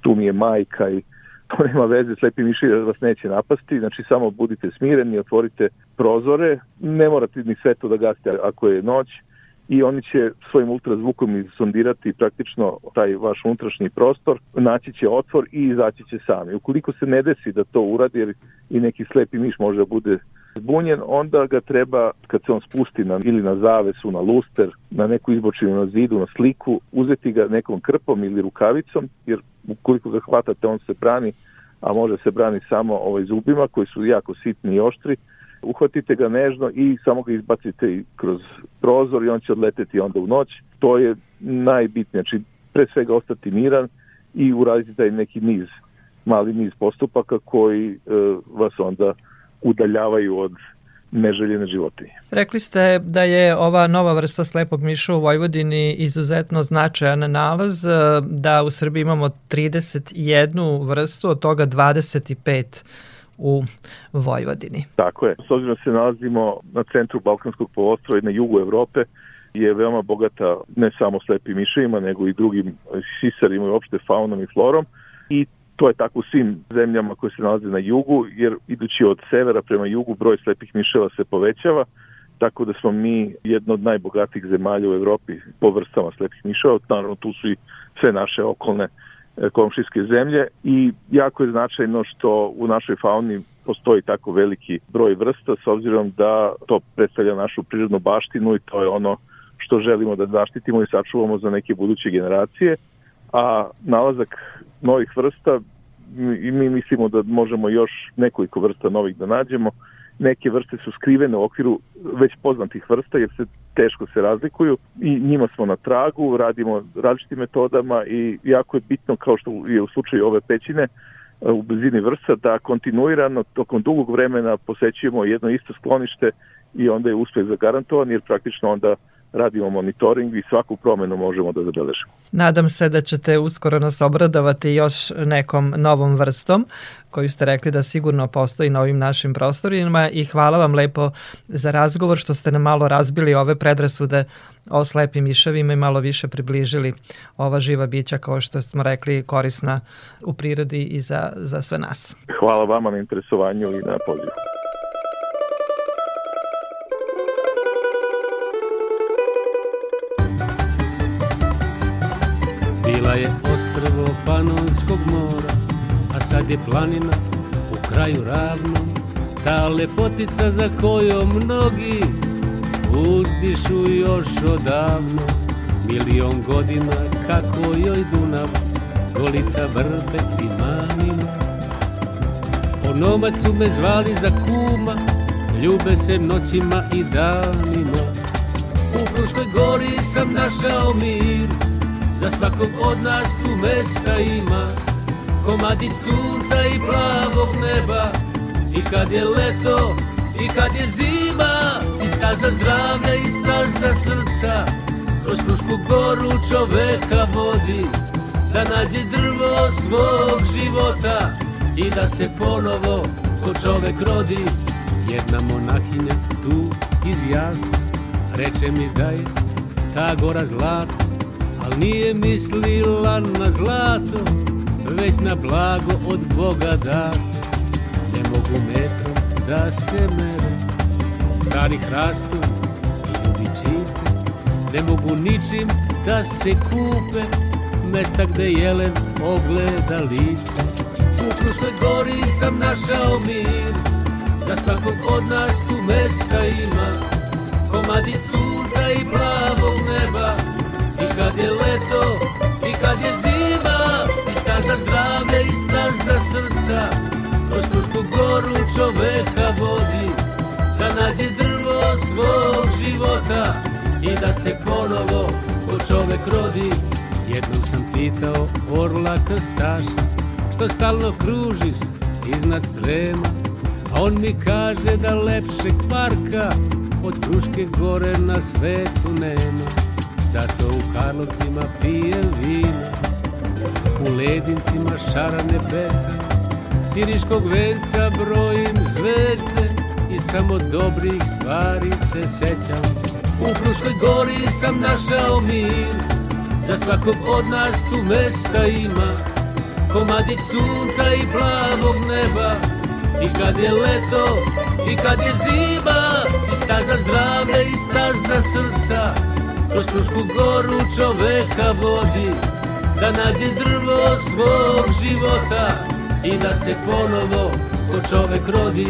tu mi je majka i [LAUGHS] to nema veze, slepi miši da vas neće napasti, znači samo budite smireni, otvorite prozore, ne morate ni sve to da gasite ako je noć i oni će svojim ultrazvukom sondirati praktično taj vaš unutrašnji prostor, naći će otvor i izaći će sami. Ukoliko se ne desi da to uradi, jer i neki slepi miš može da bude zbunjen, onda ga treba, kad se on spusti na, ili na zavesu, na luster, na neku izbočinu na zidu, na sliku, uzeti ga nekom krpom ili rukavicom, jer ukoliko ga hvatate, on se brani, a može se brani samo ovaj zubima koji su jako sitni i oštri, uhvatite ga nežno i samo ga izbacite kroz prozor i on će odleteti onda u noć. To je najbitnije, znači pre svega ostati miran i uraditi taj neki niz, mali niz postupaka koji e, vas onda udaljavaju od neželjene životinje. Rekli ste da je ova nova vrsta slepog miša u Vojvodini izuzetno značajan nalaz, e, da u Srbiji imamo 31 vrstu, od toga 25 u Vojvodini. Tako je. S obzirom da se nalazimo na centru Balkanskog polostrova i na jugu Evrope, je veoma bogata ne samo slepim miševima, nego i drugim sisarima i uopšte faunom i florom. I to je tako u svim zemljama koje se nalaze na jugu, jer idući od severa prema jugu broj slepih miševa se povećava, tako da smo mi jedna od najbogatijih zemalja u Evropi po vrstama slepih miševa, naravno tu su i sve naše okolne e, komšijske zemlje i jako je značajno što u našoj fauni postoji tako veliki broj vrsta s obzirom da to predstavlja našu prirodnu baštinu i to je ono što želimo da zaštitimo i sačuvamo za neke buduće generacije, a nalazak novih vrsta i mi mislimo da možemo još nekoliko vrsta novih da nađemo. Neke vrste su skrivene u okviru već poznatih vrsta jer se teško se razlikuju i njima smo na tragu, radimo različitim metodama i jako je bitno kao što je u slučaju ove pećine u blizini vrsta da kontinuirano tokom dugog vremena posećujemo jedno isto sklonište i onda je uspeh zagarantovan jer praktično onda radimo monitoring i svaku promenu možemo da zabeležimo. Nadam se da ćete uskoro nas obradovati još nekom novom vrstom koju ste rekli da sigurno postoji na ovim našim prostorima i hvala vam lepo za razgovor što ste nam malo razbili ove predrasude o slepim miševima i malo više približili ova živa bića kao što smo rekli korisna u prirodi i za, za sve nas. Hvala vama na interesovanju i na pozivu. Bila je ostrvo Panonskog mora, a sad je planina u kraju ravno. Ta lepotica za kojom mnogi uzdišu još odavno. Milion godina kako joj Dunav, golica vrbe i manima. Onomac su me zvali za kuma, ljube se noćima i danima. U Fruškoj gori sam našao mir, Za svakog od nas tu mesta ima. Komadić sunca i plavog neba. I kad je leto i kad je zima. I staza zdravlja i staza srca. Kroz Frušku goru čoveka vodi. Da nađe drvo svog života. I da se ponovo ko čovek rodi. Jedna monahinja tu iz jazma Reče mi da je ta gora zlata nije mislila na zlato Već na blago od Boga dato Ne mogu metrom da se mere Stari hrastovi i ljubičice Ne mogu ničim da se kupe Mesta gde jelen ogleda lice. U Fruškoj gori sam našao mir Za svakog od nas tu mesta ima. Komadi sunca i I kad je leto, i kad je zima I staza zdravlja i staza srca Kroz Frušku goru čoveka vodi Da nađe drvo svog života I da se ponovo ko čovek rodi. Jednom sam pitao orla krstaša Što stalno kružiš iznad srema A on mi kaže da lepšeg parka Od Fruške gore na svetu nema Zato u Karlovcima pije vino U ledincima šarane peca Siriškog venca brojim zvezde I samo dobrih stvari se sećam. U Fruškoj gori sam našao mir Za svakog od nas tu mesta ima. Komadić sunca i plavog neba I kad je leto i kad je zima I staza zdravlja i staza srca Kroz Frušku goru čoveka vodi Da nađe drvo svog života I da se ponovo ko čovek rodi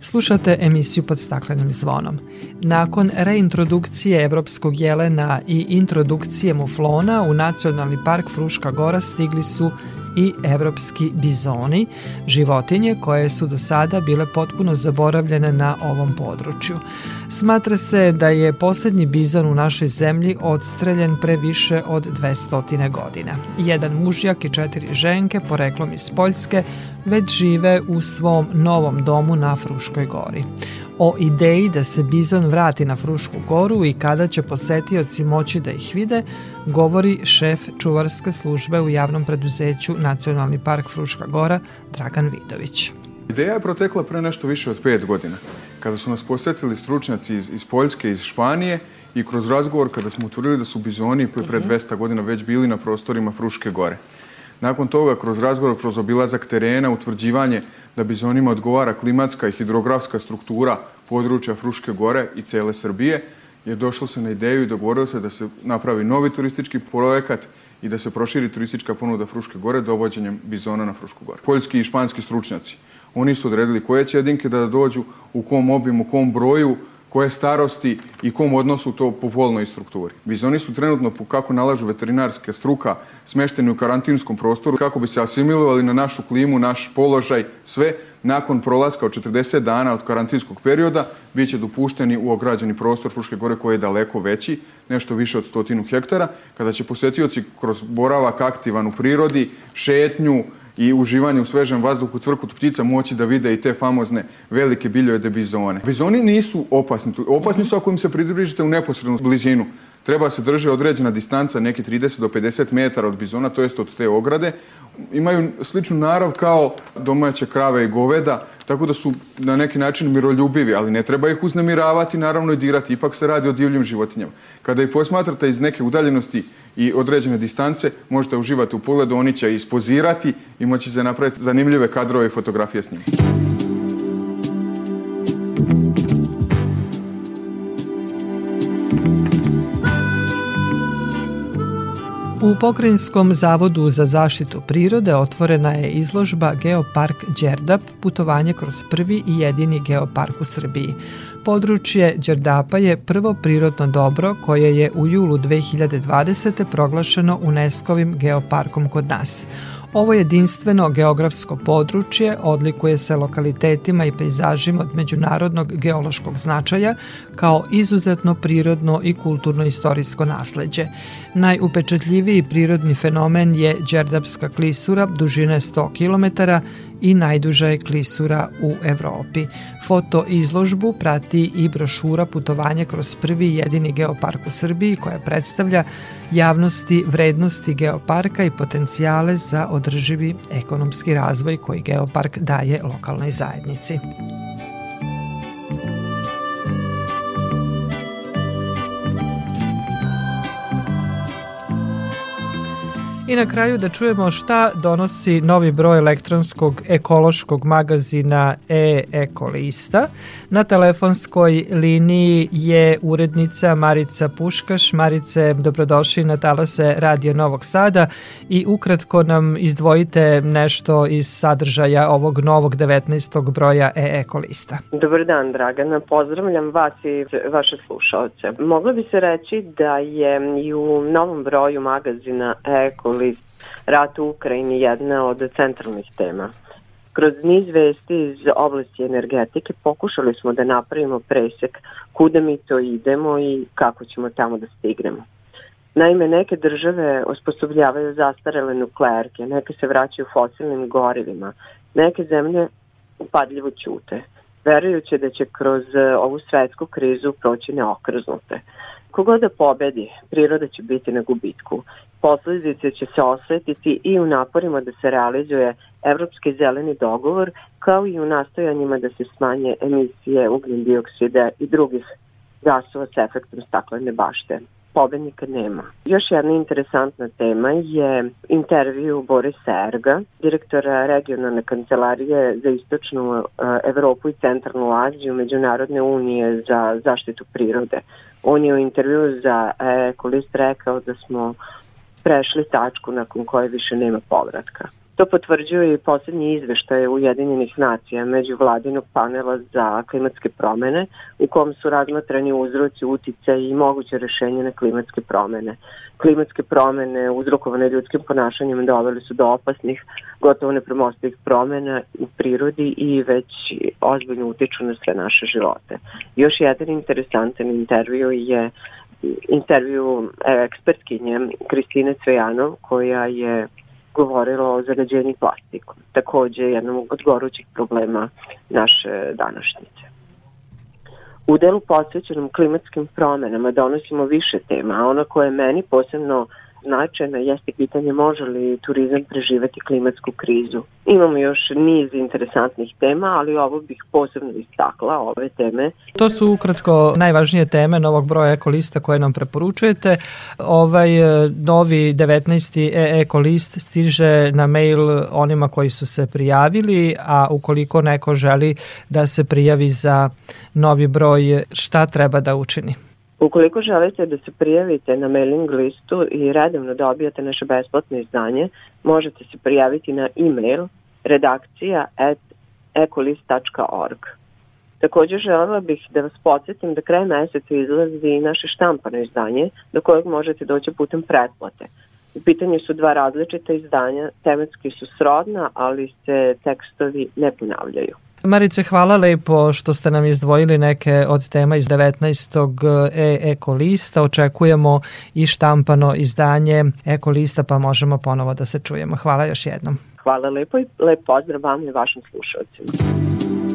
Slušate emisiju pod staklenim zvonom. Nakon reintrodukcije evropskog jelena i introdukcije muflona u Nacionalni park Fruška Gora stigli su i evropski bizoni, životinje koje su do sada bile potpuno zaboravljene na ovom području. Smatra se da je poslednji bizon u našoj zemlji odstreljen pre više od 200 godina. Jedan mužjak i četiri ženke, poreklom iz Poljske, već žive u svom novom domu na Fruškoj gori. O ideji da se bizon vrati na Frušku goru i kada će posetioci moći da ih vide, govori šef čuvarske službe u javnom preduzeću Nacionalni park Fruška gora, Dragan Vidović. Ideja je protekla pre nešto više od pet godina, kada su nas posetili stručnjaci iz, iz Poljske, iz Španije i kroz razgovor kada smo utvrdili da su bizoni pre 200 mhm. godina već bili na prostorima Fruške gore. Nakon toga, kroz razgovor, kroz obilazak terena, utvrđivanje da bizonima odgovara klimatska i hidrografska struktura područja Fruške gore i cele Srbije, je došlo se na ideju i dogovorilo se da se napravi novi turistički projekat i da se proširi turistička ponuda Fruške gore dovođenjem bizona na Frušku gore. Poljski i španski stručnjaci, oni su odredili koje će jedinke da dođu, u kom obimu, u kom broju, koje starosti i kom odnosu to po polnoj strukturi. Bizoni su trenutno, kako nalažu veterinarske struka, smešteni u karantinskom prostoru kako bi se asimilovali na našu klimu, naš položaj, sve nakon prolaska od 40 dana od karantinskog perioda bit će dopušteni u ograđeni prostor Fruške gore koji je daleko veći, nešto više od stotinu hektara, kada će posetioci kroz boravak aktivan u prirodi, šetnju, i uživanje u svežem vazduhu cvrkut ptica moći da vide i te famozne velike biljojede bizone. Bizoni nisu opasni. Opasni su ako im se pridružite u neposrednu blizinu. Treba se drži određena distanca, neki 30 do 50 metara od bizona, to jest od te ograde. Imaju sličnu narav kao domaće krave i goveda, tako da su na neki način miroljubivi, ali ne treba ih uznemiravati, naravno i dirati. Ipak se radi o divljim životinjama. Kada ih posmatrate iz neke udaljenosti i određene distance, možete uživati u pogledu, oni će ispozirati i moći ćete napraviti zanimljive kadrove i fotografije s njima. U Pokrajinskom zavodu za zaštitu prirode otvorena je izložba Geopark Đerdap, putovanje kroz prvi i jedini geopark u Srbiji. Područje Đerdapa je prvo prirodno dobro koje je u julu 2020. proglašeno UNESCO-vim geoparkom kod nas. Ovo jedinstveno geografsko područje odlikuje se lokalitetima i pejzažima od međunarodnog geološkog značaja kao izuzetno prirodno i kulturno-istorijsko nasleđe. Najupečetljiviji prirodni fenomen je Đerdapska klisura dužine 100 km i najduža je klisura u Evropi. Foto izložbu prati i brošura putovanje kroz prvi jedini geopark u Srbiji koja predstavlja javnosti vrednosti geoparka i potencijale za održivi ekonomski razvoj koji geopark daje lokalnoj zajednici. I na kraju da čujemo šta donosi novi broj elektronskog ekološkog magazina e-ekolista. Na telefonskoj liniji je urednica Marica Puškaš. Marice, dobrodošli na talase Radio Novog Sada i ukratko nam izdvojite nešto iz sadržaja ovog novog 19. broja e-ekolista. Dobar dan, Dragana. Pozdravljam vas i vaše slušalce. Moglo bi se reći da je i u novom broju magazina e-ekolista list rat u Ukrajini jedna od centralnih tema. Kroz niz vesti iz oblasti energetike pokušali smo da napravimo presek kuda mi to idemo i kako ćemo tamo da stignemo. Naime, neke države osposobljavaju zastarele nuklearke, neke se vraćaju fosilnim gorivima, neke zemlje upadljivo ćute. verujući da će kroz e, ovu svetsku krizu proći neokrznute. Kogod da pobedi, priroda će biti na gubitku. Posledice će se osetiti i u naporima da se realizuje Evropski zeleni dogovor, kao i u nastojanjima da se smanje emisije ugljen dioksida i drugih gasova s efektom staklene bašte pobednika nema. Još jedna interesantna tema je intervju Borisa Erga, direktora regionalne kancelarije za istočnu Evropu i centralnu Aziju Međunarodne unije za zaštitu prirode. On je u intervju za Ekolist rekao da smo prešli tačku nakon koje više nema povratka. To potvrđuje i poslednji izveštaj Ujedinjenih nacija među vladinog panela za klimatske promene u kom su razmatrani uzroci, utice i moguće rešenje na klimatske promene. Klimatske promene uzrokovane ljudskim ponašanjem doveli su do opasnih, gotovo nepremostivih promena u prirodi i već ozbiljno utiču na sve naše živote. Još jedan interesantan intervju je intervju ekspertkinje Kristine Cvejanov koja je govorilo o zagađenju plastikom. Takođe jednom od gorućih problema naše današnjice. U delu posvećenom klimatskim promenama donosimo više tema, a ona koja je meni posebno značajna jeste pitanje može li turizam preživeti klimatsku krizu. Imamo još niz interesantnih tema, ali ovo bih posebno istakla, ove teme. To su ukratko najvažnije teme novog broja ekolista koje nam preporučujete. Ovaj e, novi 19. e-ekolist stiže na mail onima koji su se prijavili, a ukoliko neko želi da se prijavi za novi broj, šta treba da učini? Ukoliko želite da se prijavite na mailing listu i redovno dobijate naše besplatno izdanje, možete se prijaviti na e-mail redakcija ecolist.org. Takođe želela bih da vas podsjetim da kraj meseca izlazi i naše štampano izdanje do kojeg možete doći putem pretplate. U pitanju su dva različita izdanja, tematski su srodna, ali se tekstovi ne ponavljaju. Marice, hvala lepo što ste nam izdvojili neke od tema iz 19. e-eko lista. Očekujemo i štampano izdanje eko lista, pa možemo ponovo da se čujemo. Hvala još jednom. Hvala lepo i lep pozdrav vam i vašim slušalcima.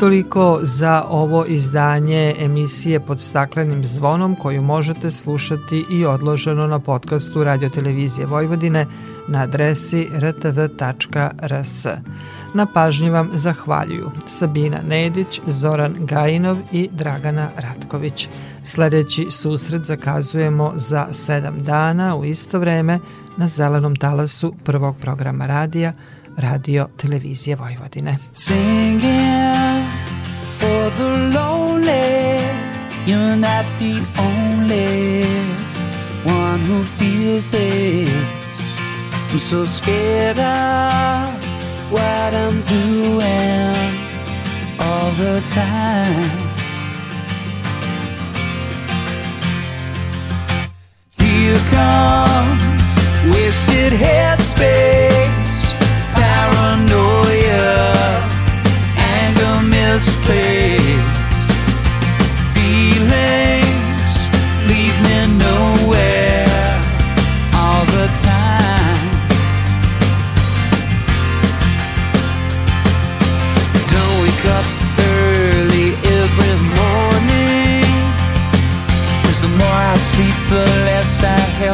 Toliko za ovo izdanje emisije pod staklenim zvonom koju možete slušati i odloženo na podcastu Radio Televizije Vojvodine na adresi rtv.rs. Na pažnji vam zahvaljuju Sabina Nedić, Zoran Gajinov i Dragana Ratković. Sledeći susret zakazujemo za sedam dana u isto vreme na zelenom talasu prvog programa radija Radio Televizije Vojvodine. Singing for the lonely You're not the only one who feels this. I'm so scared of what I'm doing all the time. Here comes wasted headspace paranoia, anger misplaced, feelings lead me nowhere all the time. Don't wake up early every morning, cause the more I sleep, the less I have.